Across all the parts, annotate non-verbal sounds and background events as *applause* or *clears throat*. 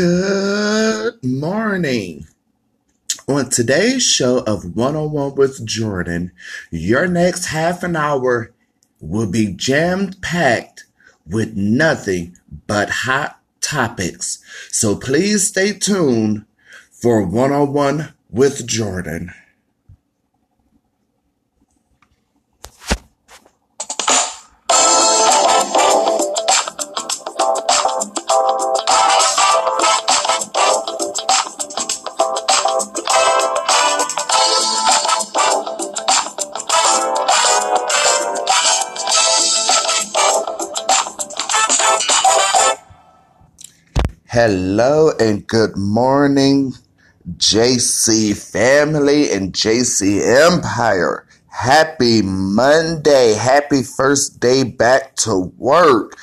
Good morning. On today's show of One on One with Jordan, your next half an hour will be jam packed with nothing but hot topics. So please stay tuned for One on One with Jordan. Hello and good morning, JC family and JC Empire. Happy Monday. Happy first day back to work.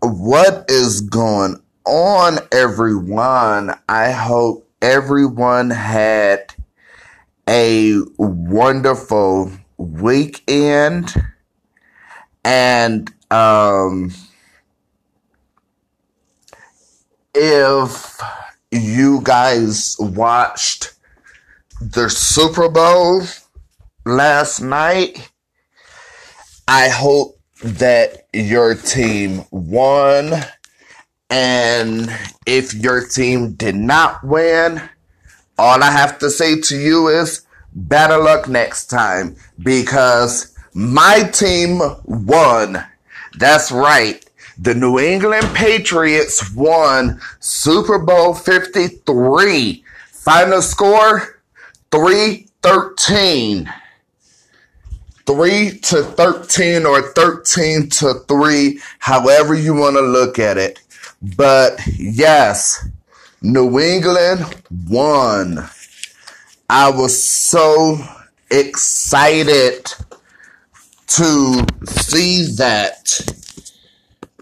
What is going on, everyone? I hope everyone had a wonderful weekend and, um, if you guys watched the Super Bowl last night, I hope that your team won. And if your team did not win, all I have to say to you is better luck next time because my team won. That's right. The New England Patriots won Super Bowl 53. Final score 313. 3 to 13 or 13 to 3, however you want to look at it. But yes, New England won. I was so excited to see that.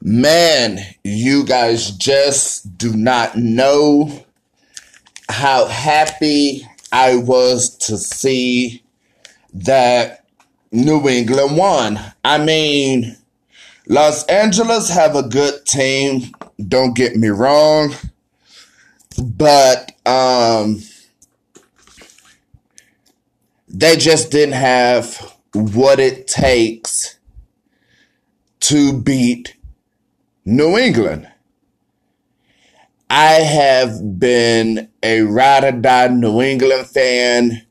Man, you guys just do not know how happy I was to see that New England won. I mean, Los Angeles have a good team, don't get me wrong, but um they just didn't have what it takes to beat New England. I have been a ride or die New England fan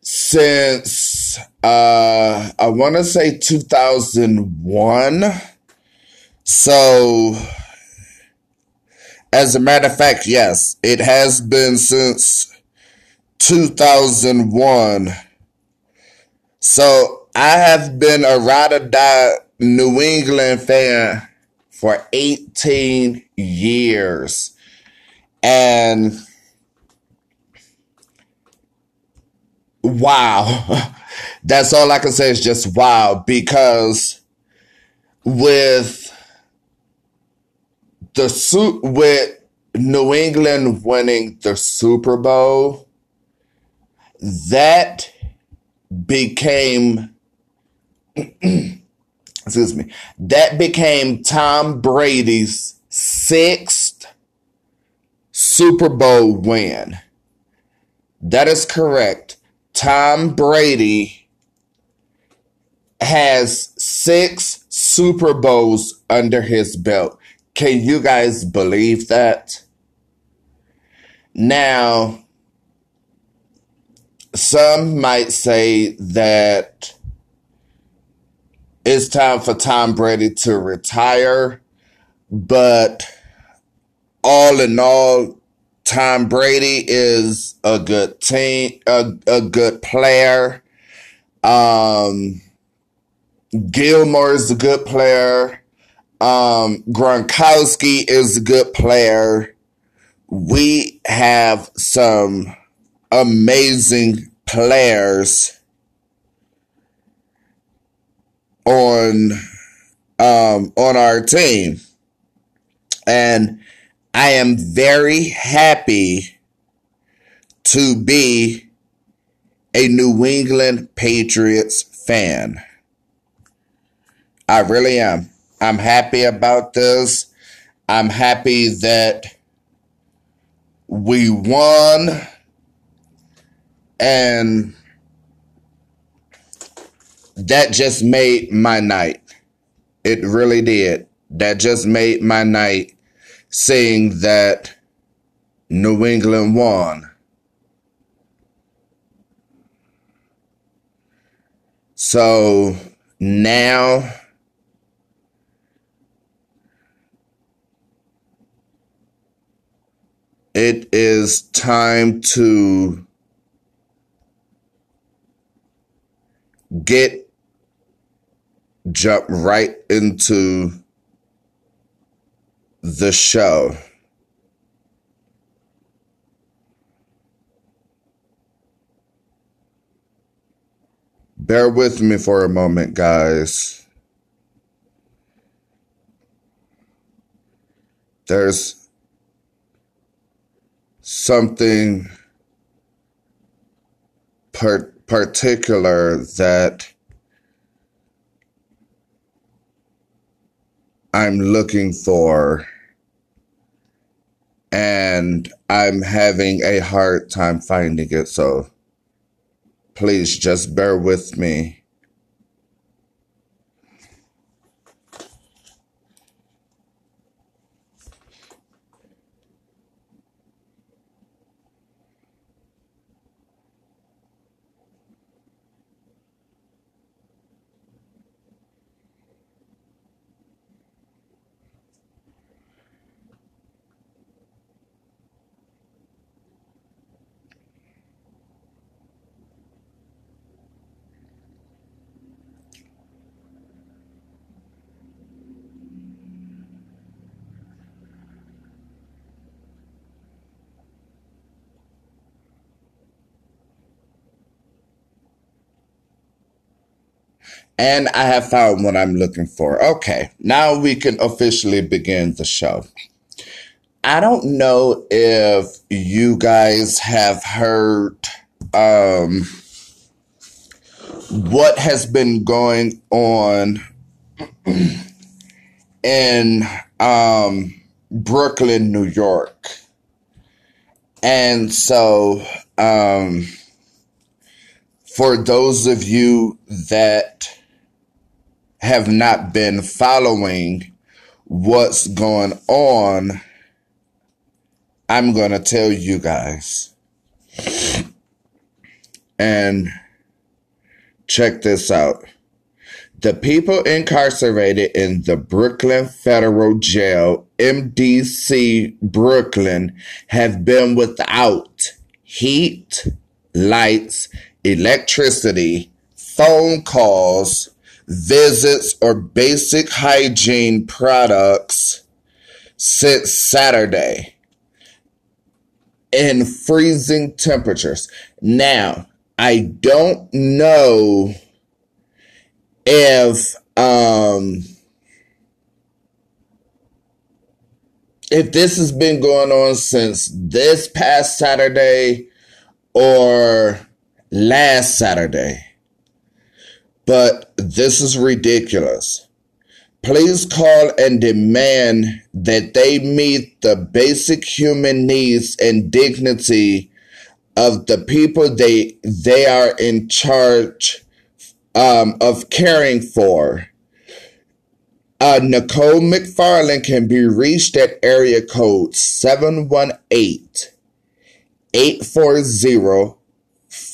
since uh I want to say 2001. So as a matter of fact, yes, it has been since 2001. So I have been a ride or die New England fan for 18 years. And wow. *laughs* That's all I can say is just wow because with the suit with New England winning the Super Bowl, that became *clears throat* excuse me, that became Tom Brady's sixth Super Bowl win. That is correct. Tom Brady has six Super Bowls under his belt. Can you guys believe that? Now, some might say that it's time for Tom Brady to retire, but all in all, Tom Brady is a good team, a, a good player. Um, Gilmore is a good player. Um, Gronkowski is a good player. We have some amazing players on um, on our team, and I am very happy to be a New England Patriots fan. I really am. I'm happy about this. I'm happy that We won. And that just made my night. It really did. That just made my night seeing that New England won. So now it is time to get jump right into the show. Bear with me for a moment, guys. There's something particular that I'm looking for, and I'm having a hard time finding it. So please just bear with me. And I have found what I'm looking for. Okay, now we can officially begin the show. I don't know if you guys have heard um, what has been going on *clears throat* in um, Brooklyn, New York. And so, um, for those of you that have not been following what's going on, I'm going to tell you guys. And check this out. The people incarcerated in the Brooklyn Federal Jail, MDC Brooklyn, have been without heat, lights, electricity, phone calls, visits, or basic hygiene products since Saturday in freezing temperatures. Now, I don't know if um if this has been going on since this past Saturday or last Saturday. But this is ridiculous. Please call and demand that they meet the basic human needs and dignity of the people they they are in charge um, of caring for. Uh, Nicole McFarland can be reached at area code 718 840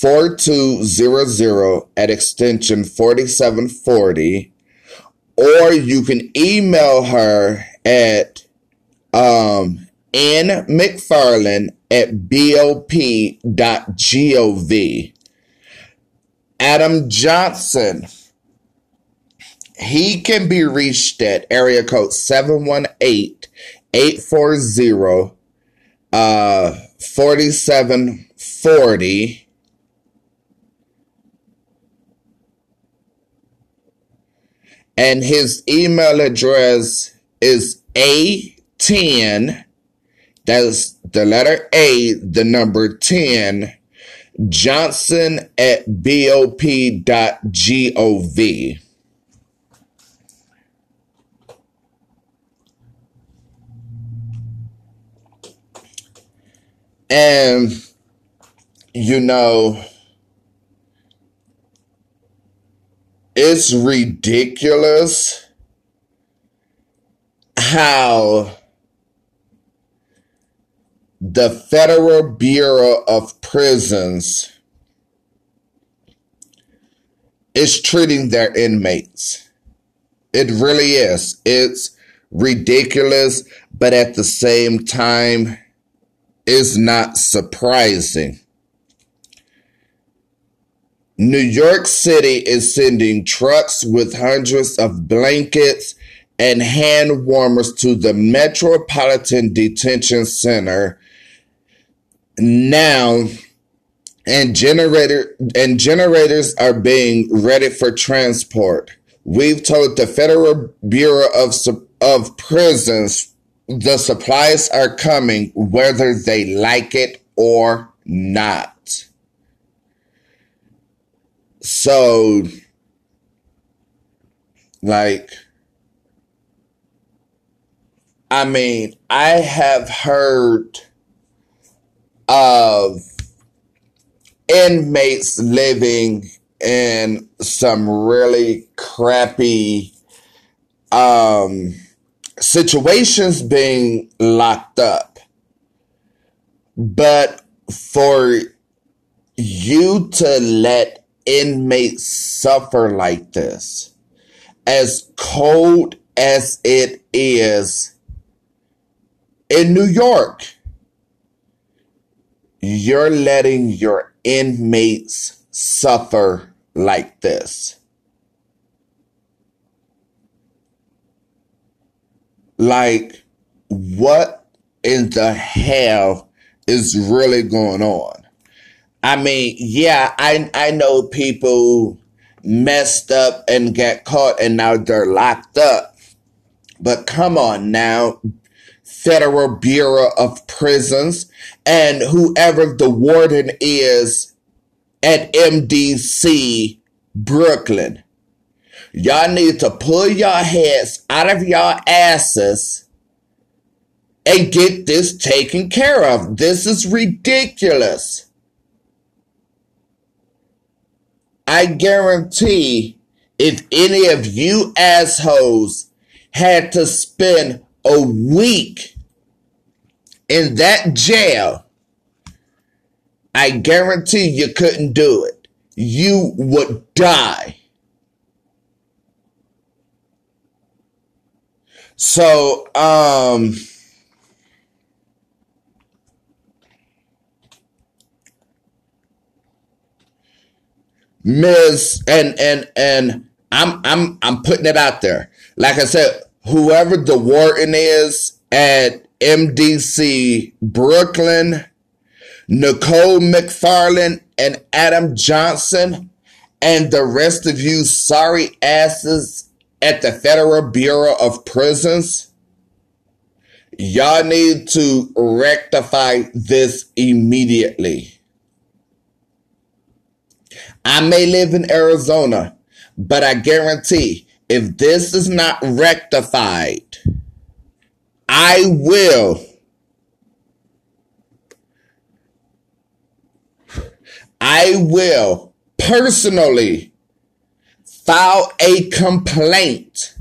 4200 at extension 4740 or you can email her at um n mcfarland at bop.gov adam johnson he can be reached at area code 718-840 uh 4740 and his email address is A10. That's the letter A, the number 10, Johnson at BOP.gov. And, you know, it's ridiculous how the Federal Bureau of Prisons is treating their inmates. It really is. It's ridiculous, but at the same time, is not surprising. New York City is sending trucks with hundreds of blankets and hand warmers to the Metropolitan Detention Center now and generator and generators are being ready for transport. We've told the Federal Bureau of of Prisons the supplies are coming whether they like it or not. So like I mean, I have heard of inmates living in some really crappy um, situations being locked up. But for you to let inmates suffer like this, as cold as it is in New York, you're letting your inmates suffer like this. Like, what in the hell is really going on? I mean, yeah, I I know people messed up and got caught and now they're locked up. But come on now, Federal Bureau of Prisons, and whoever the warden is at MDC Brooklyn. Y'all need to pull your heads out of your asses and get this taken care of. This is ridiculous. I guarantee if any of you assholes had to spend a week in that jail, I guarantee you couldn't do it. You would die. So, um, Ms. and and and I'm I'm I'm putting it out there. Like I said, whoever the warden is at MDC Brooklyn, Nicole McFarland, and Adam Johnson, and the rest of you sorry asses at the Federal Bureau of Prisons. Y'all need to rectify this immediately. I may live in Arizona, but I guarantee if this is not rectified, I will. I will personally file a complaint.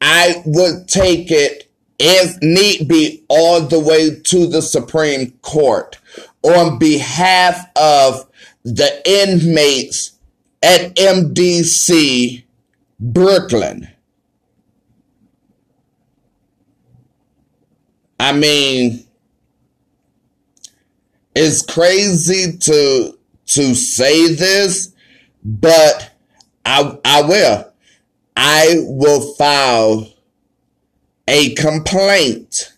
I would take it, if need be, all the way to the Supreme Court on behalf of the inmates at MDC Brooklyn. I mean, it's crazy to to say this, but I I will. I will file a complaint.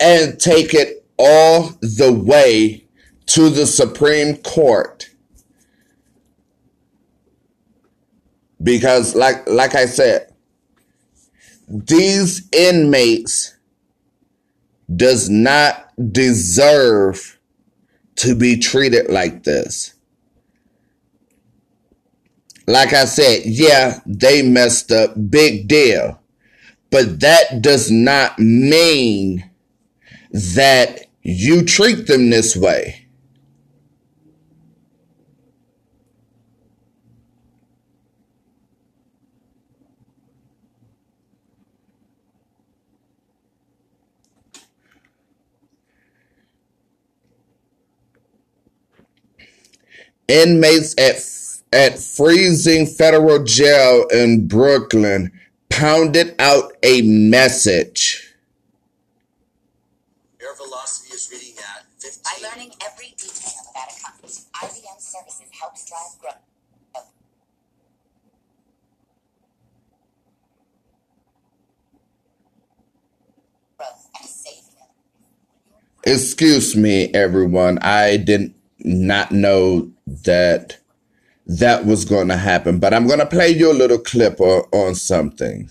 And take it all the way to the Supreme Court. because like like I said, these inmates does not deserve to be treated like this. Like I said, yeah, they messed up, big deal. but that does not mean that you treat them this way. Inmates at at freezing federal jail in Brooklyn pounded out a message. Air velocity is reading at 15. By learning every detail about a company, IBM Services helps drive growth. Growth and save Excuse me, everyone. I did not know that that was going to happen, but I'm going to play you a little clip on, on something.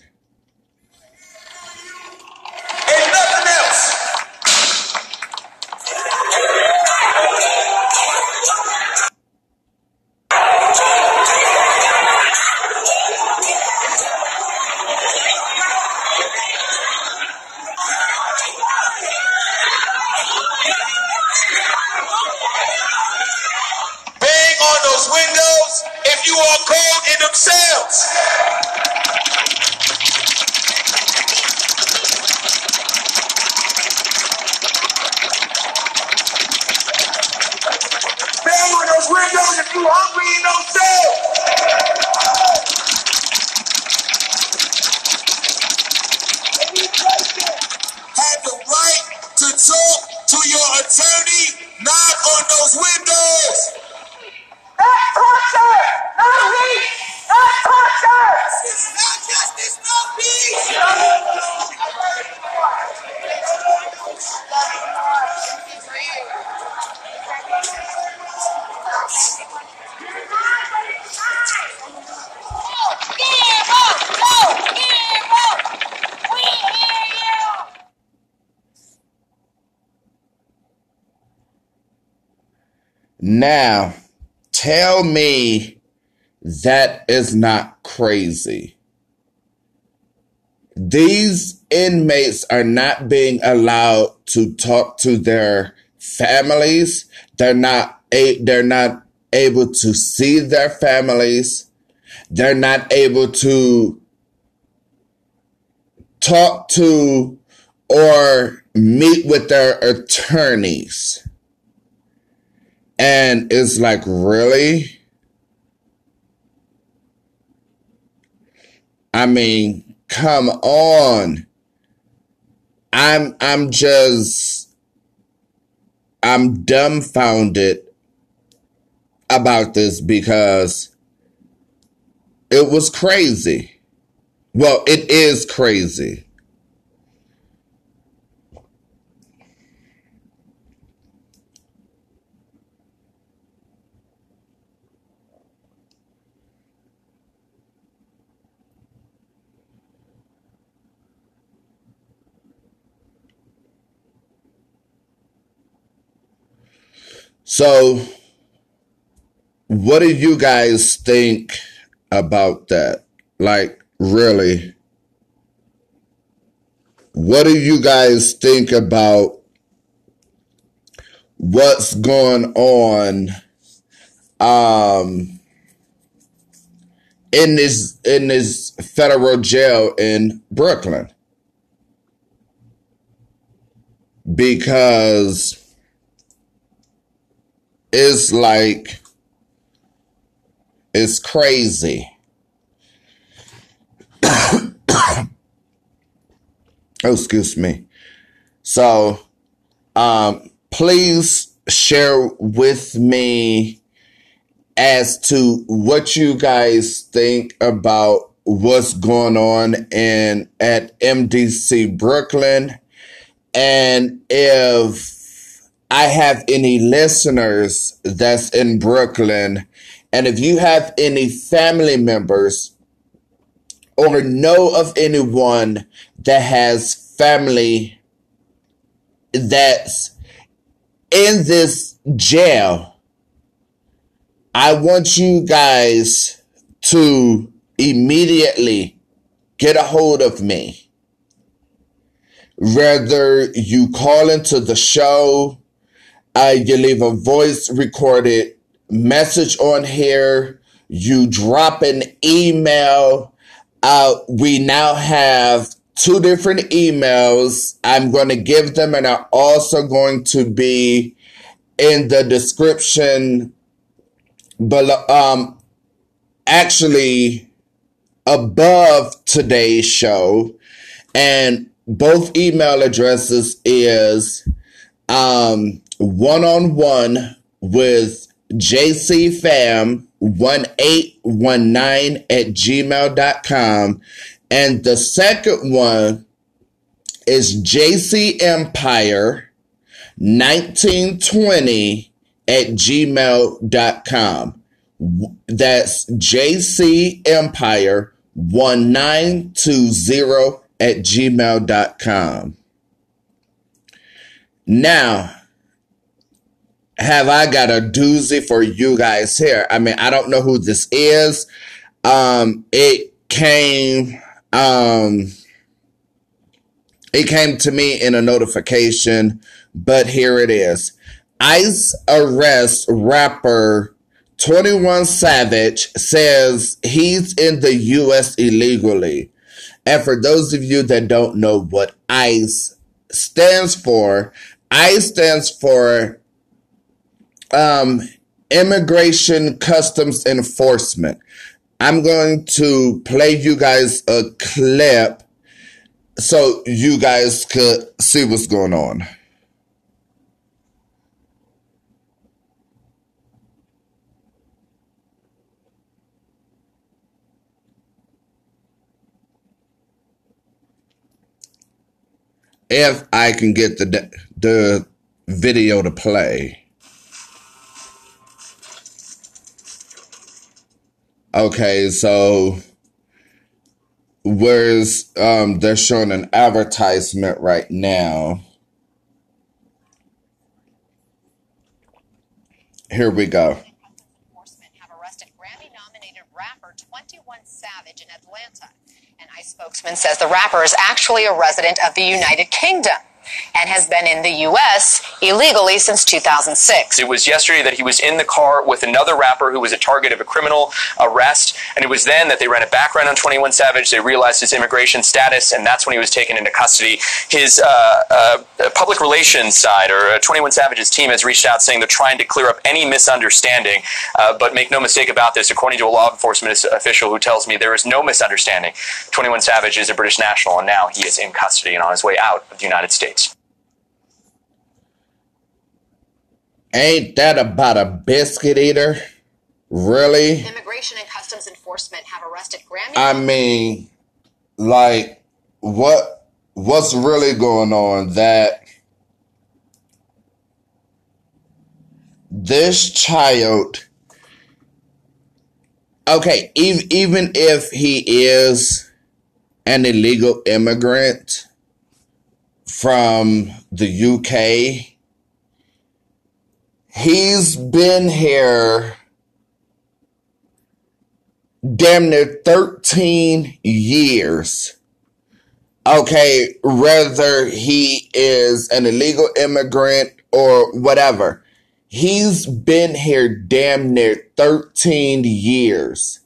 Now, tell me that is not crazy. These inmates are not being allowed to talk to their families. They're not a, they're not able to see their families. They're not able to talk to or meet with their attorneys. And it's like, really? I mean, come on. I'm I'm just I'm dumbfounded about this because it was crazy. Well, it is crazy. So, what do you guys think about that? Like, really? What do you guys think about what's going on um in this in this federal jail in Brooklyn? Because it's like it's crazy. *coughs* oh, excuse me. So, um, please share with me as to what you guys think about what's going on in at MDC Brooklyn and if I have any listeners that's in Brooklyn, and if you have any family members or know of anyone that has family that's in this jail, I want you guys to immediately get a hold of me. Whether you call into the show, uh, you leave a voice recorded message on here, you drop an email. Uh, we now have two different emails. I'm going to give them and are also going to be in the description below, um, actually above today's show. And both email addresses is, um, one on one with jcfam1819 at gmail.com. And the second one is JC Empire 1920 at gmail.com. That's JC Empire 1920 at gmail.com. Now, have I got a doozy for you guys here? I mean, I don't know who this is. Um, it came, um, it came to me in a notification, but here it is. ICE arrest rapper 21 Savage says he's in the US illegally. And for those of you that don't know what ICE stands for, ICE stands for um, Immigration Customs Enforcement. I'm going to play you guys a clip so you guys could see what's going on. If I can get the the video to play. Okay, so where's um they're showing an advertisement right now. Here we go. Enforcement have arrested Grammy-nominated rapper 21 Savage in Atlanta. An ICE spokesman says the rapper is actually a resident of the United Kingdom and has been in the U.S. illegally since 2006. It was yesterday that he was in the car with another rapper who was a target of a criminal arrest, and it was then that they ran a background on 21 Savage. They realized his immigration status, and that's when he was taken into custody. His uh, uh, public relations side, or uh, 21 Savage's team, has reached out saying they're trying to clear up any misunderstanding. Uh, but make no mistake about this, according to a law enforcement official who tells me there is no misunderstanding. 21 Savage is a British national, and now he is in custody and on his way out of the United States. Ain't that about a biscuit eater? Really? Immigration and Customs Enforcement have arrested Grammy. I mean, like, what what's really going on that this child okay even, even if he is an illegal immigrant from the UK he's been here damn near 13 years. Okay, whether he is an illegal immigrant or whatever, he's been here damn near 13 years.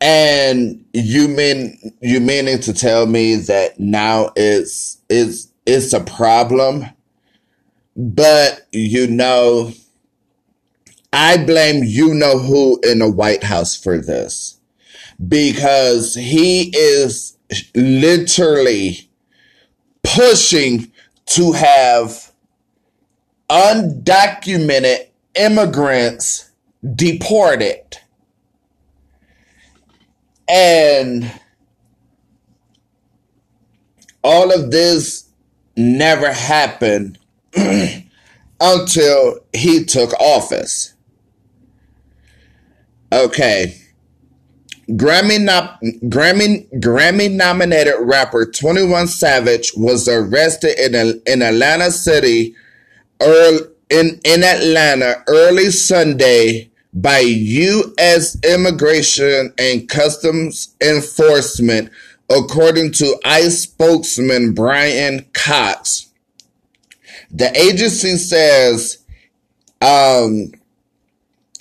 And you mean you meaning to tell me that now it's it's it's a problem? But you know, I blame you know who in the White House for this because he is literally pushing to have undocumented immigrants deported. And all of this never happened *clears throat* until he took office. Okay. Grammy nom- Grammy Grammy nominated rapper 21 Savage was arrested in in Atlanta City early, in in Atlanta early Sunday by US Immigration and Customs Enforcement according to ICE spokesman Bryan Cox. The agency says um,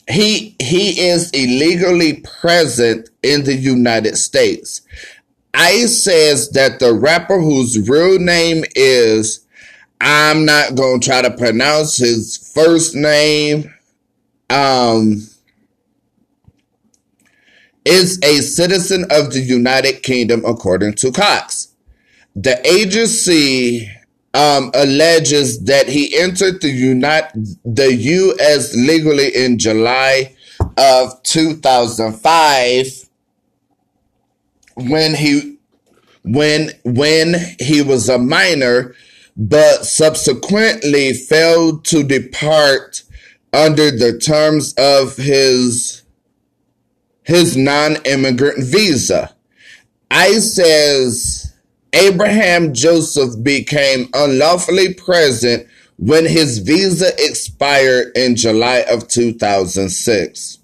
he he is illegally present in the United States. ICE says that the rapper whose real name is I'm not gonna try to pronounce his first name. Um, is a citizen of the United Kingdom, according to Cox. The agency um, alleges that he entered the United the U.S. legally in July of 2005 when he when when he was a minor, but subsequently failed to depart under the terms of his his non-immigrant visa. ICE says Abraham Joseph became unlawfully present when his visa expired in July of 2006.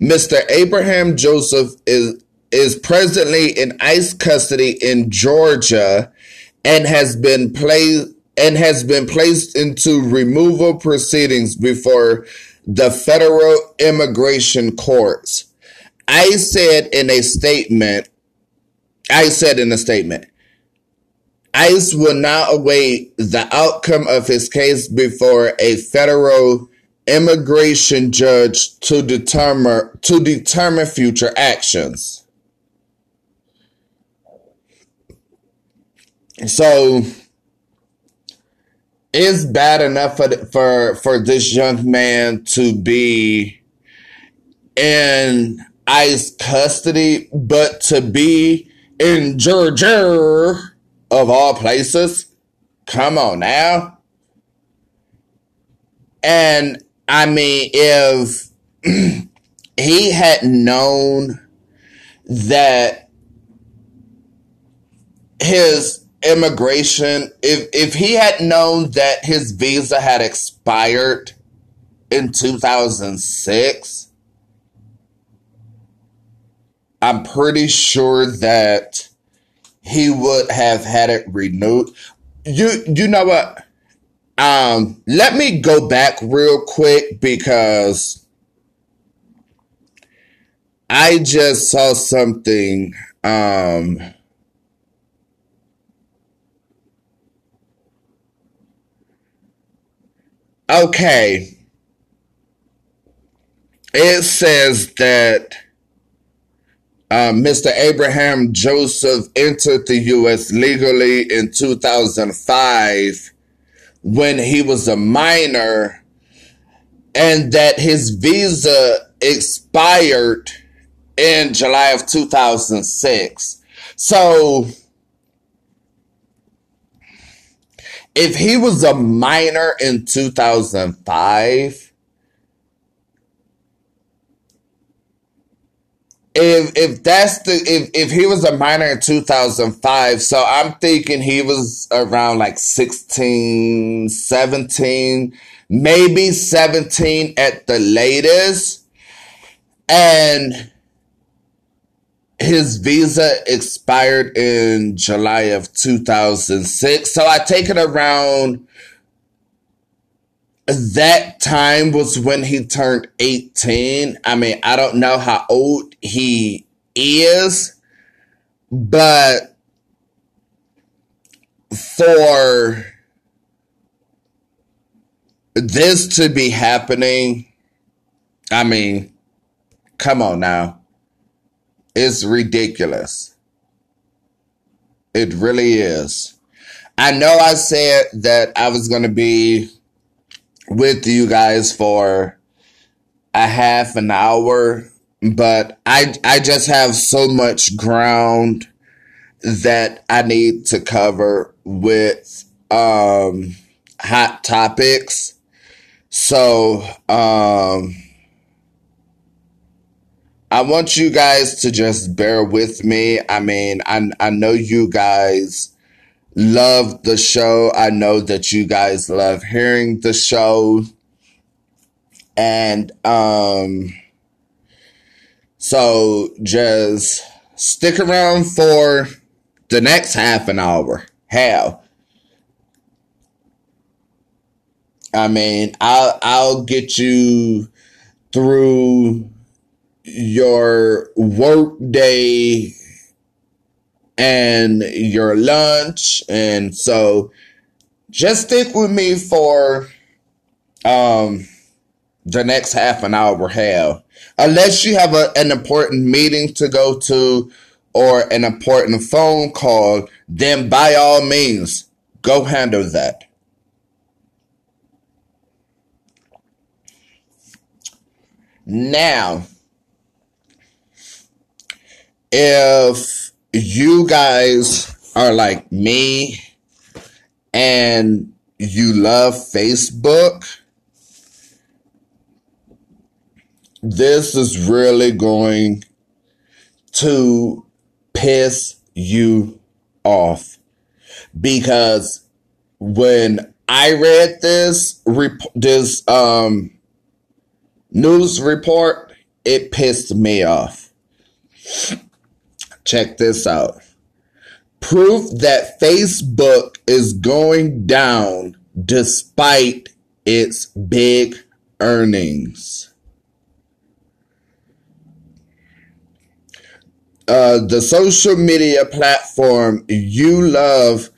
Mr. Abraham Joseph is is presently in ICE custody in Georgia and has been placed and has been placed into removal proceedings before the federal immigration courts. I said in a statement, I said in a statement, ICE will now await the outcome of his case before a federal immigration judge to determine to determine future actions. So it's bad enough for for for this young man to be in ICE custody, but to be in Georgia of all places. Come on now. And I mean, if *clears throat* he had known that his immigration, if if he had known that his visa had expired in 2006, I'm pretty sure that he would have had it renewed. You you know what? Um, let me go back real quick because I just saw something um Okay. It says that uh, Mr. Abraham Joseph entered the U.S. legally in 2005 when he was a minor and that his visa expired in July of 2006. So if he was a minor in 2005, if if that's the if if he was a minor in 2005 so i'm thinking he was around like 16 17 maybe 17 at the latest and his visa expired in July of 2006. So I take it around that time was when he turned 18. I mean, I don't know how old he is, but for this to be happening, I mean, come on now. It's ridiculous. It really is. I know I said that I was going to be with you guys for a half an hour, but I I just have so much ground that I need to cover with um hot topics. So, um I want you guys to just bear with me. I mean, I, I know you guys love the show. I know that you guys love hearing the show. And, um, so just stick around for the next half an hour. Hell, I mean, I'll I'll get you through your work day and your lunch. And so just stick with me for um the next half an hour. Hell unless you have a, an important meeting to go to or an important phone call then by all means go handle that. Now if you guys are like me and you love Facebook, this is really going to piss you off because when I read this rep- this um news report, it pissed me off. Check this out. Proof that Facebook is going down despite its big earnings. Uh, the social media platform you love,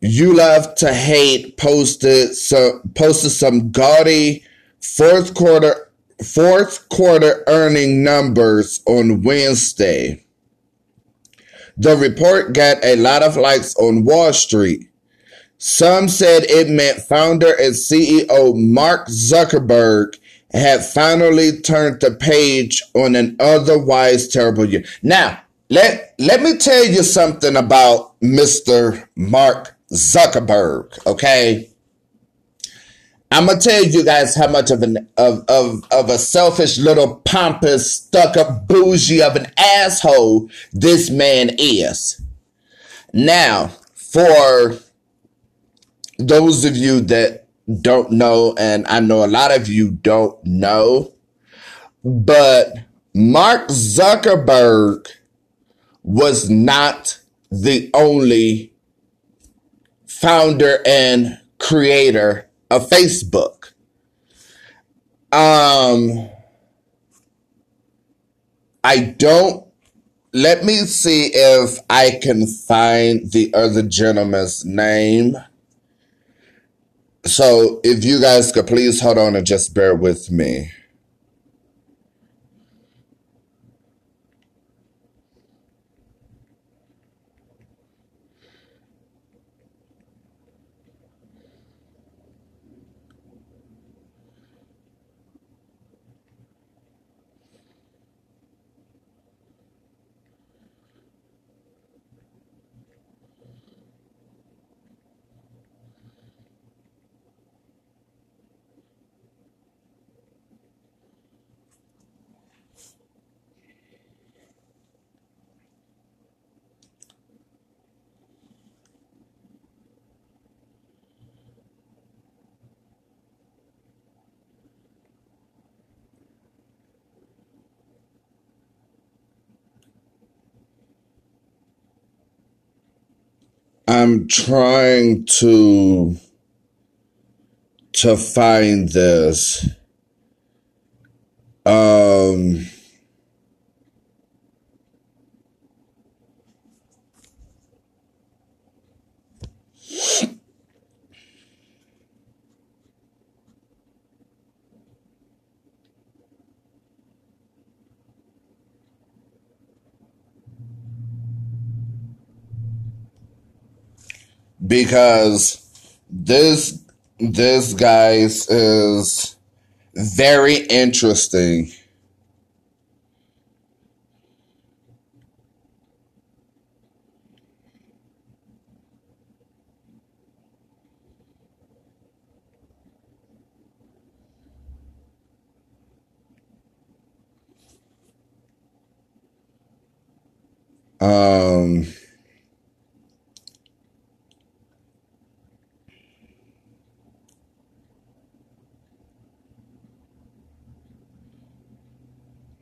you love to hate, posted some posted some gaudy fourth quarter fourth quarter earning numbers on Wednesday. The report got a lot of likes on Wall Street. Some said it meant founder and CEO Mark Zuckerberg had finally turned the page on an otherwise terrible year. Now, let, let me tell you something about Mr. Mark Zuckerberg, okay? I'm gonna tell you guys how much of an of of of a selfish little pompous stuck up bougie of an asshole this man is. Now, for those of you that don't know, and I know a lot of you don't know, but Mark Zuckerberg was not the only founder and creator of Facebook. Um, I don't. Let me see if I can find the other gentleman's name. So, if you guys could please hold on and just bear with me. I'm trying to to find this. Um because this this guys is very interesting. Um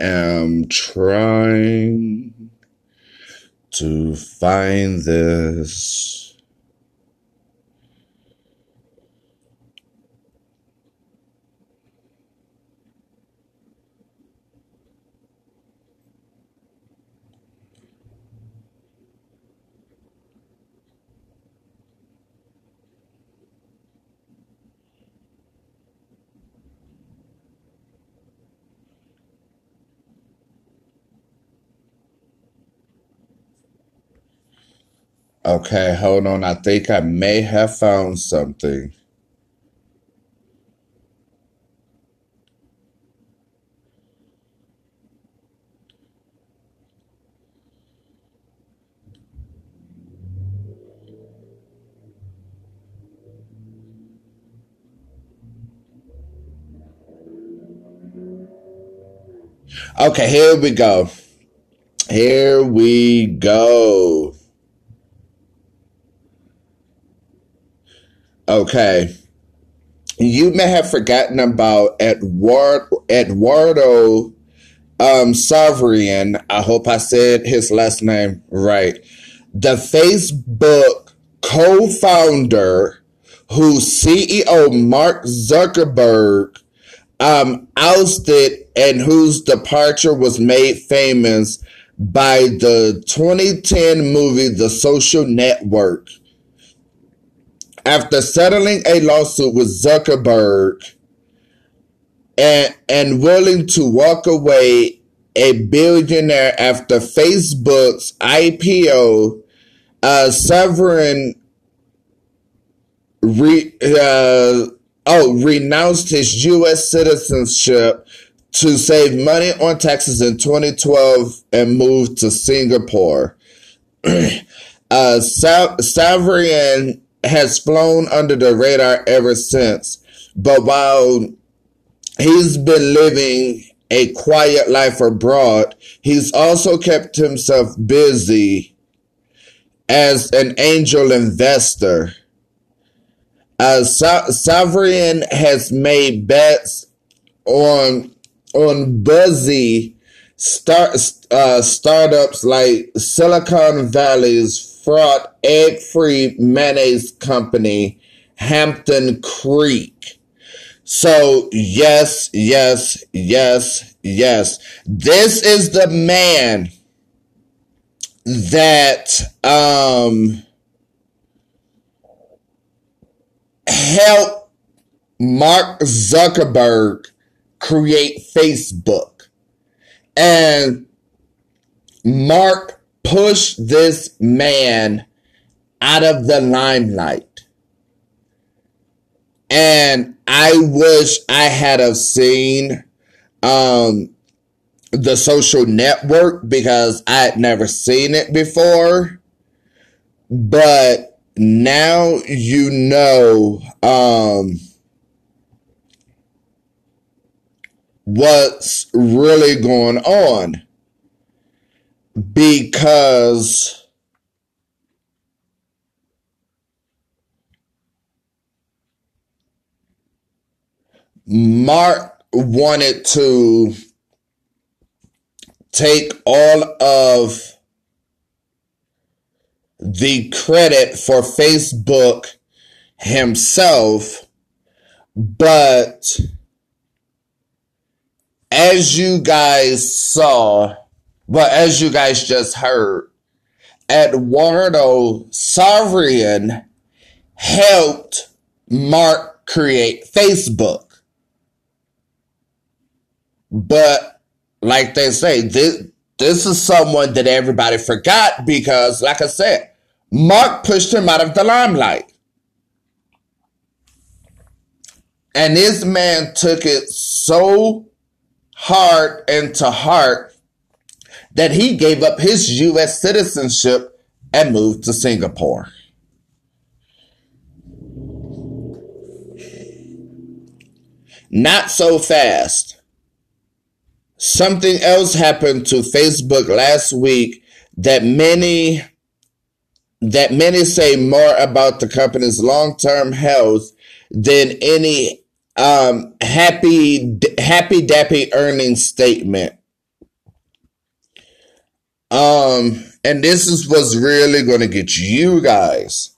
Am trying to find this. Okay, hold on. I think I may have found something. Okay, here we go. Here we go. Okay. You may have forgotten about Eduard, Eduardo um. I hope I said his last name right. The Facebook co founder, whose CEO Mark Zuckerberg um, ousted and whose departure was made famous by the 2010 movie The Social Network. After settling a lawsuit with Zuckerberg and, and willing to walk away a billionaire after Facebook's IPO, uh, Saverin re, uh, oh, renounced his U.S. citizenship to save money on taxes in 2012 and moved to Singapore. *clears throat* uh, Sa- Savarian has flown under the radar ever since, but while he's been living a quiet life abroad, he's also kept himself busy as an angel investor. Uh, Sa- Savarian has made bets on on buzzy start uh, startups like Silicon Valley's fraught egg-free mayonnaise company, Hampton Creek. So yes, yes, yes, yes. This is the man that um helped Mark Zuckerberg create Facebook. And Mark pushed this man out of the limelight. And I wish I had have seen um, the social network because I had never seen it before. But now you know um, what's really going on because Mark wanted to take all of the credit for Facebook himself, but as you guys saw, but as you guys just heard, Eduardo Savarino helped Mark create Facebook. But like they say, this this is someone that everybody forgot because, like I said, Mark pushed him out of the limelight. And this man took it so hard and to heart that he gave up his U.S. citizenship and moved to Singapore. Not so fast. Something else happened to Facebook last week that many that many say more about the company's long-term health than any um happy happy dappy earnings statement. Um, and this is what's really going to get you guys.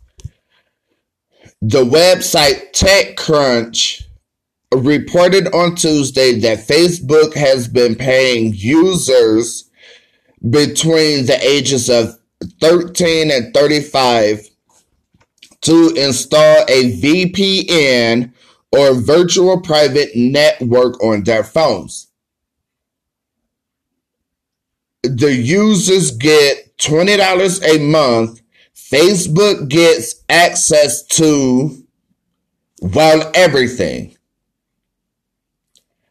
The website TechCrunch reported on Tuesday that Facebook has been paying users between the ages of 13 and 35 to install a VPN or virtual private network on their phones. The users get $20 a month. Facebook gets access to, well, everything.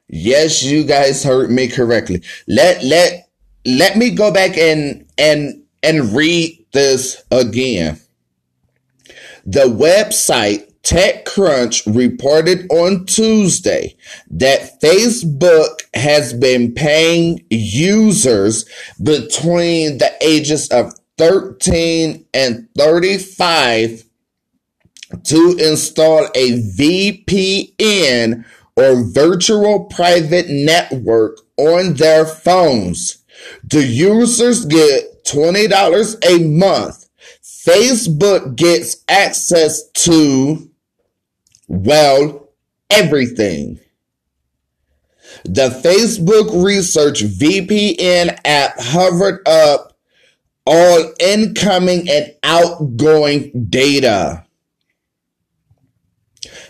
Yes, you guys heard me correctly. Let let let me go back and and and read this again. The website TechCrunch reported on Tuesday that Facebook has been paying users between the ages of 13 and 35 to install a VPN or virtual private network on their phones. The users get $20 a month. Facebook gets access to, well, everything. The Facebook Research VPN app hovered up all incoming and outgoing data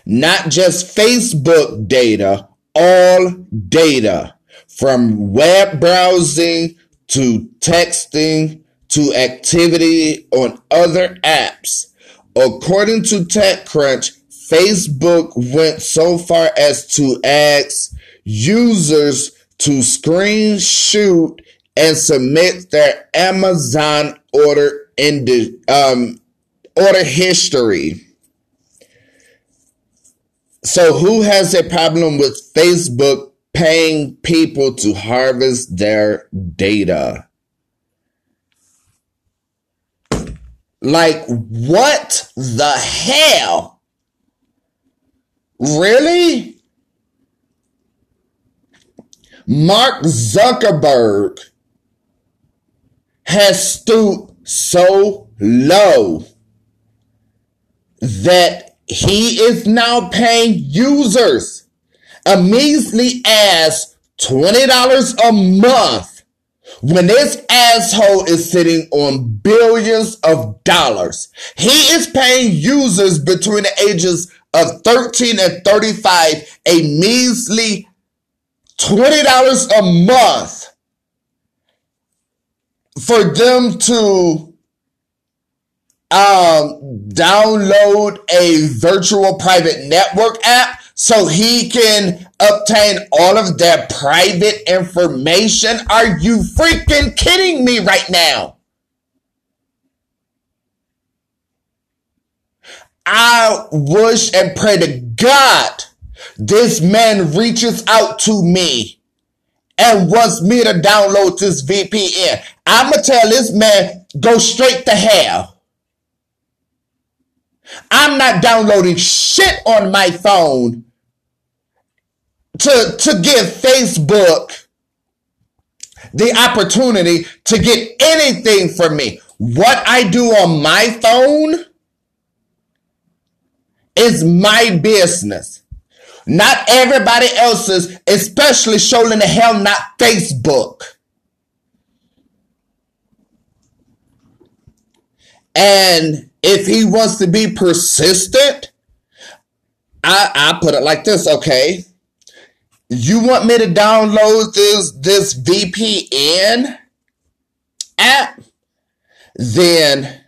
not just Facebook data, all data from web browsing to texting to activity on other apps. According to TechCrunch, Facebook went so far as to ask users to screenshot and submit their Amazon order in the um, order history. So who has a problem with Facebook paying people to harvest their data? Like, what the hell? Really? Mark Zuckerberg has stooped so low that he is now paying users a measly ass $20 a month when this asshole is sitting on billions of dollars. He is paying users between the ages of 13 and 35 a measly $20 a month for them to um, download a virtual private network app so he can obtain all of their private information? Are you freaking kidding me right now? I wish and pray to God this man reaches out to me and wants me to download this VPN. I'm going to tell this man, go straight to hell. I'm not downloading shit on my phone to, to give Facebook the opportunity to get anything from me. What I do on my phone is my business. Not everybody else's, especially showing the hell not Facebook. And if he wants to be persistent, I, I put it like this, okay? You want me to download this this VPN app? Then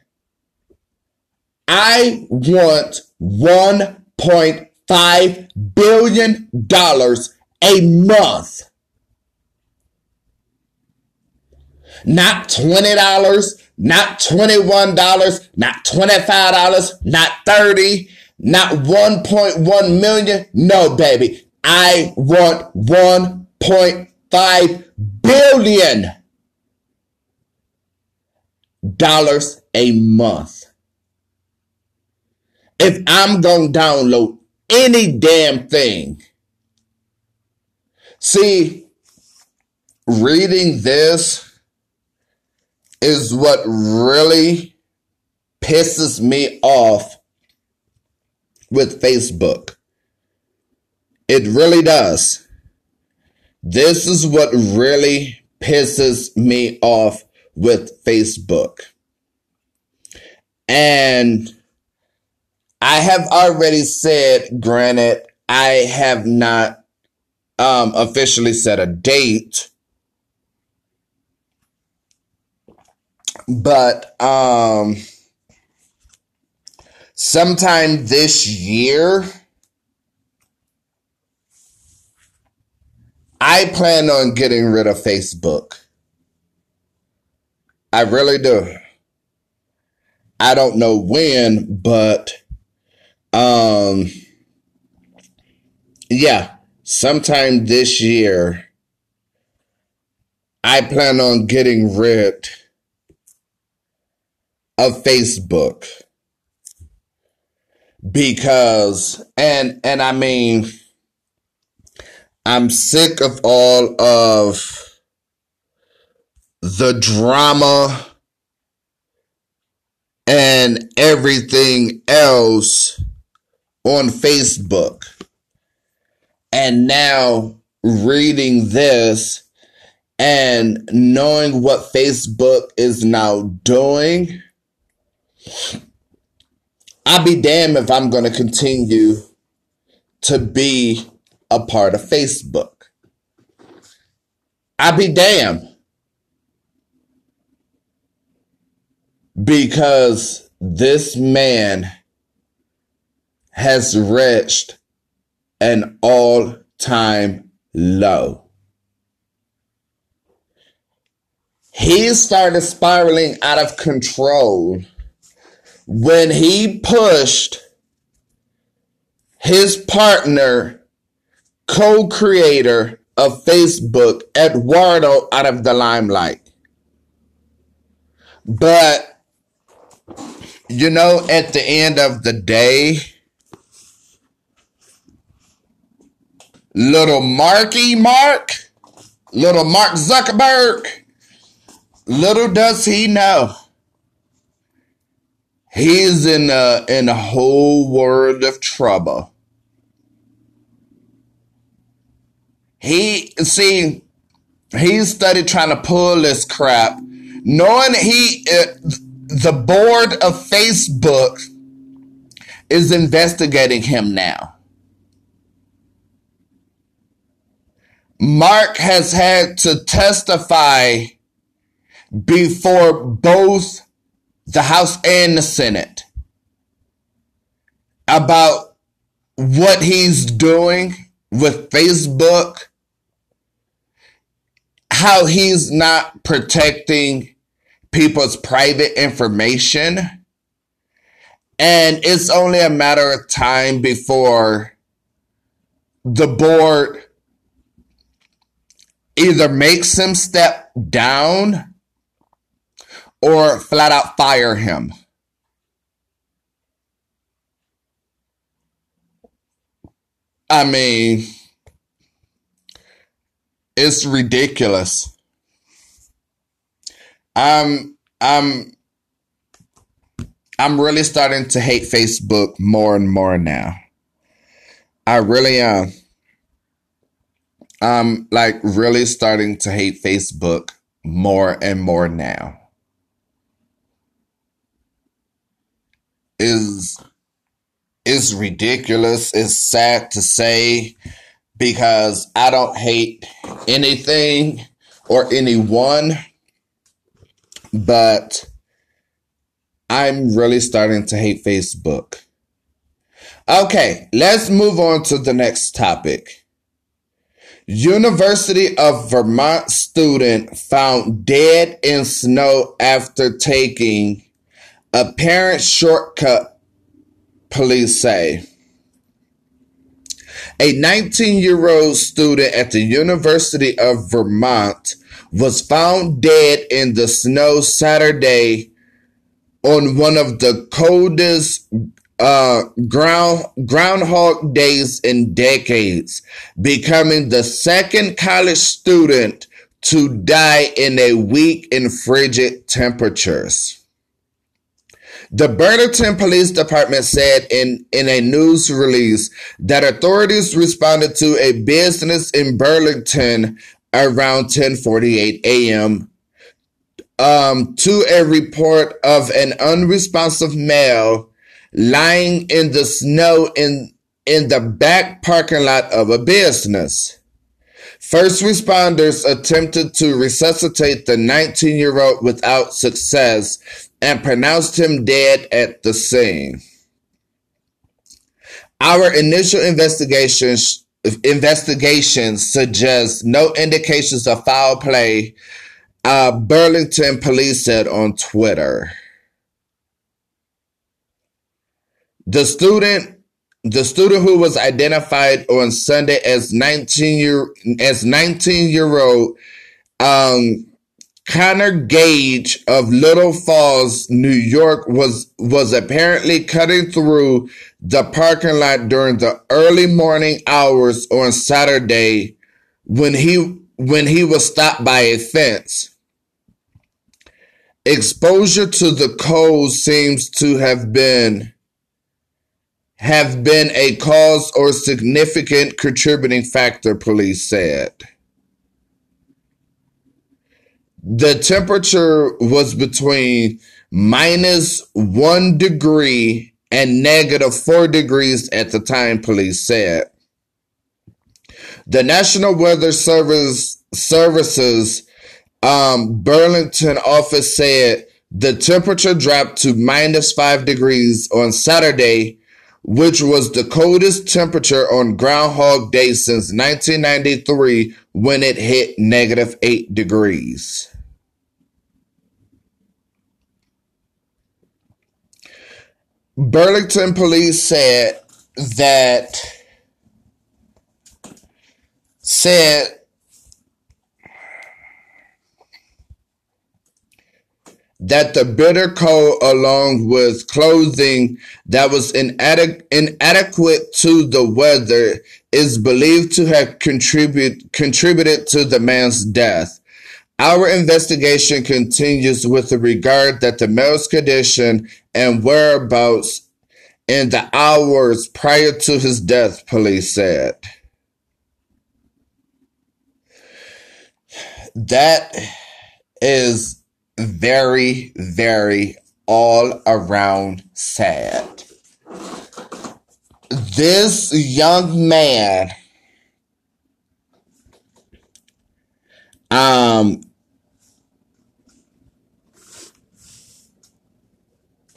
I want 1.5 billion dollars a month. Not $20, not $21, not $25, not 30, not 1.1 million. No, baby. I want 1.5 billion dollars a month. If I'm going to download any damn thing. See, reading this is what really pisses me off with Facebook. It really does. This is what really pisses me off with Facebook. And I have already said, granted, I have not um, officially set a date, but um, sometime this year, I plan on getting rid of Facebook. I really do. I don't know when, but um yeah, sometime this year I plan on getting rid of Facebook. Because and and I mean I'm sick of all of the drama and everything else on Facebook. And now reading this and knowing what Facebook is now doing, I'll be damned if I'm going to continue to be a part of Facebook. I'll be damned. Because this man has reached an all time low. He started spiraling out of control when he pushed his partner, co creator of Facebook, Eduardo, out of the limelight. But, you know, at the end of the day, little Marky Mark, little Mark Zuckerberg, little does he know. He's in a, in a whole world of trouble. He, see, he started trying to pull this crap, knowing he, uh, the board of Facebook is investigating him now. Mark has had to testify before both the House and the Senate about what he's doing with Facebook, how he's not protecting people's private information. And it's only a matter of time before the board either makes him step down or flat out fire him. I mean, it's ridiculous. I'm I'm I'm really starting to hate Facebook more and more now. I really am. I'm like really starting to hate Facebook more and more now. Is is ridiculous. It's sad to say because I don't hate anything or anyone, but I'm really starting to hate Facebook. Okay, let's move on to the next topic. University of Vermont student found dead in snow after taking apparent shortcut, police say. A 19 year old student at the University of Vermont was found dead in the snow Saturday on one of the coldest uh, ground groundhog days in decades, becoming the second college student to die in a week in frigid temperatures. The Burlington Police Department said in, in a news release that authorities responded to a business in Burlington around 10:48 a.m. Um, to a report of an unresponsive male lying in the snow in in the back parking lot of a business. First responders attempted to resuscitate the 19 year old without success and pronounced him dead at the scene. Our initial investigations investigations suggest no indications of foul play, uh, Burlington police said on Twitter. The student the student who was identified on Sunday as 19 year as 19 year old um, Connor Gage of Little Falls, New York was was apparently cutting through the parking lot during the early morning hours on Saturday when he when he was stopped by a fence. Exposure to the cold seems to have been have been a cause or significant contributing factor, police said. The temperature was between minus one degree and negative four degrees at the time, police said. The National Weather Service Services um, Burlington office said the temperature dropped to minus five degrees on Saturday, which was the coldest temperature on Groundhog Day since 1993 when it hit negative eight degrees. Burlington police said that said that the bitter cold along with clothing that was inadequate, inadequate to the weather is believed to have contribute, contributed to the man's death. Our investigation continues with the regard that the male's condition and whereabouts in the hours prior to his death, police said. That is very, very all around sad. This young man um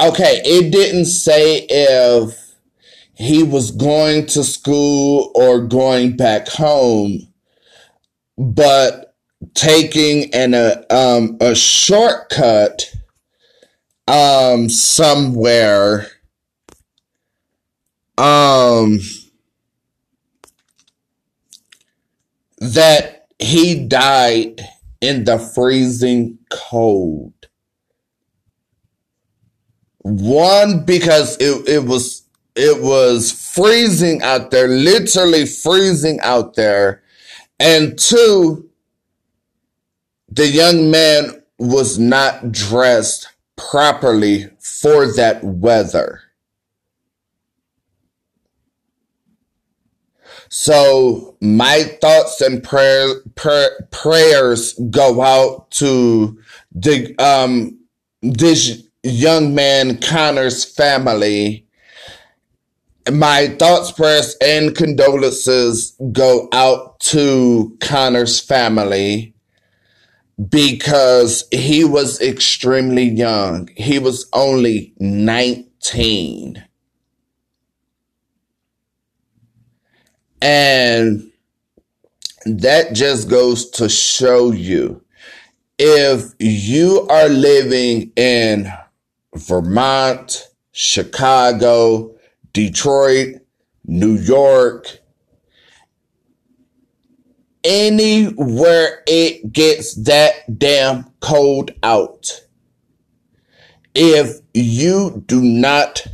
okay, it didn't say if he was going to school or going back home, but taking an a uh, um a shortcut um somewhere um that he died in the freezing cold one, because it, it was it was freezing out there, literally freezing out there. And two, the young man was not dressed properly for that weather. So my thoughts and prayer, prayer, prayers go out to the um this young man Connor's family. My thoughts, prayers, and condolences go out to Connor's family because he was extremely young. He was only 19. And that just goes to show you if you are living in Vermont, Chicago, Detroit, New York, anywhere it gets that damn cold out. If you do not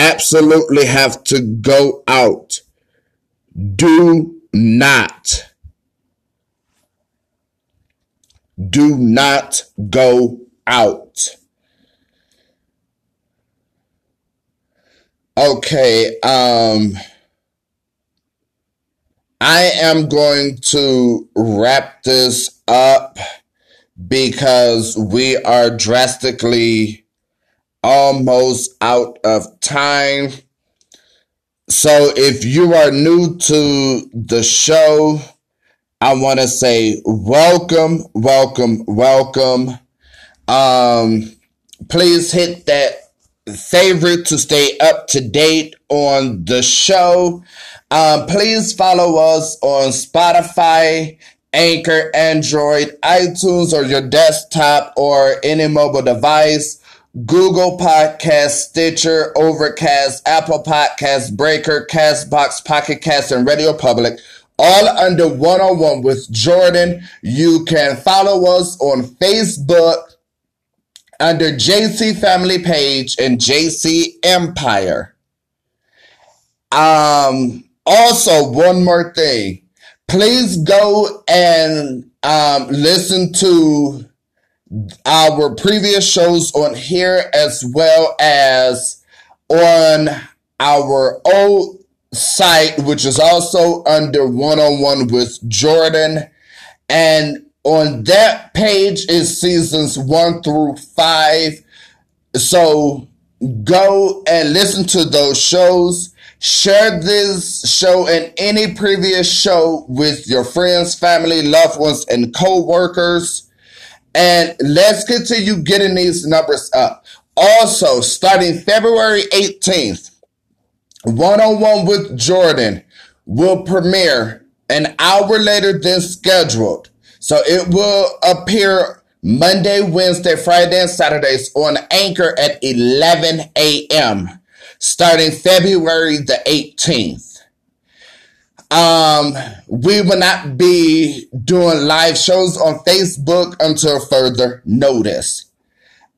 absolutely have to go out. Do not. Do not go out. Okay, um, I am going to wrap this up because we are drastically almost out of time. So if you are new to the show, I want to say welcome, welcome, welcome. Um, please hit that favorite to stay up to date on the show. Um, please follow us on Spotify, Anchor, Android, iTunes, or your desktop or any mobile device. Google Podcast, Stitcher, Overcast, Apple Podcast, Breaker, Castbox, Pocket Cast, and Radio Public, all under one on one with Jordan. You can follow us on Facebook under JC Family Page and JC Empire. Um, also, one more thing. Please go and um, listen to our previous shows on here as well as on our old site, which is also under one on one with Jordan. And on that page is seasons one through five. So go and listen to those shows. Share this show and any previous show with your friends, family, loved ones, and co-workers. And let's continue getting these numbers up. Also, starting February 18th, One on One with Jordan will premiere an hour later than scheduled. So it will appear Monday, Wednesday, Friday, and Saturdays on Anchor at 11 a.m. starting February the 18th. Um, we will not be doing live shows on Facebook until further notice.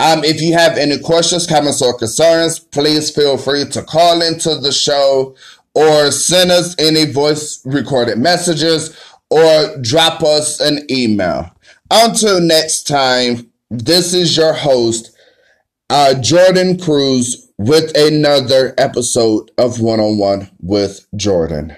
Um, if you have any questions, comments, or concerns, please feel free to call into the show or send us any voice recorded messages or drop us an email. Until next time, this is your host, uh, Jordan Cruz, with another episode of One on One with Jordan.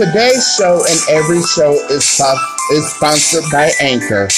Today's show and every show is, is sponsored by Anchor.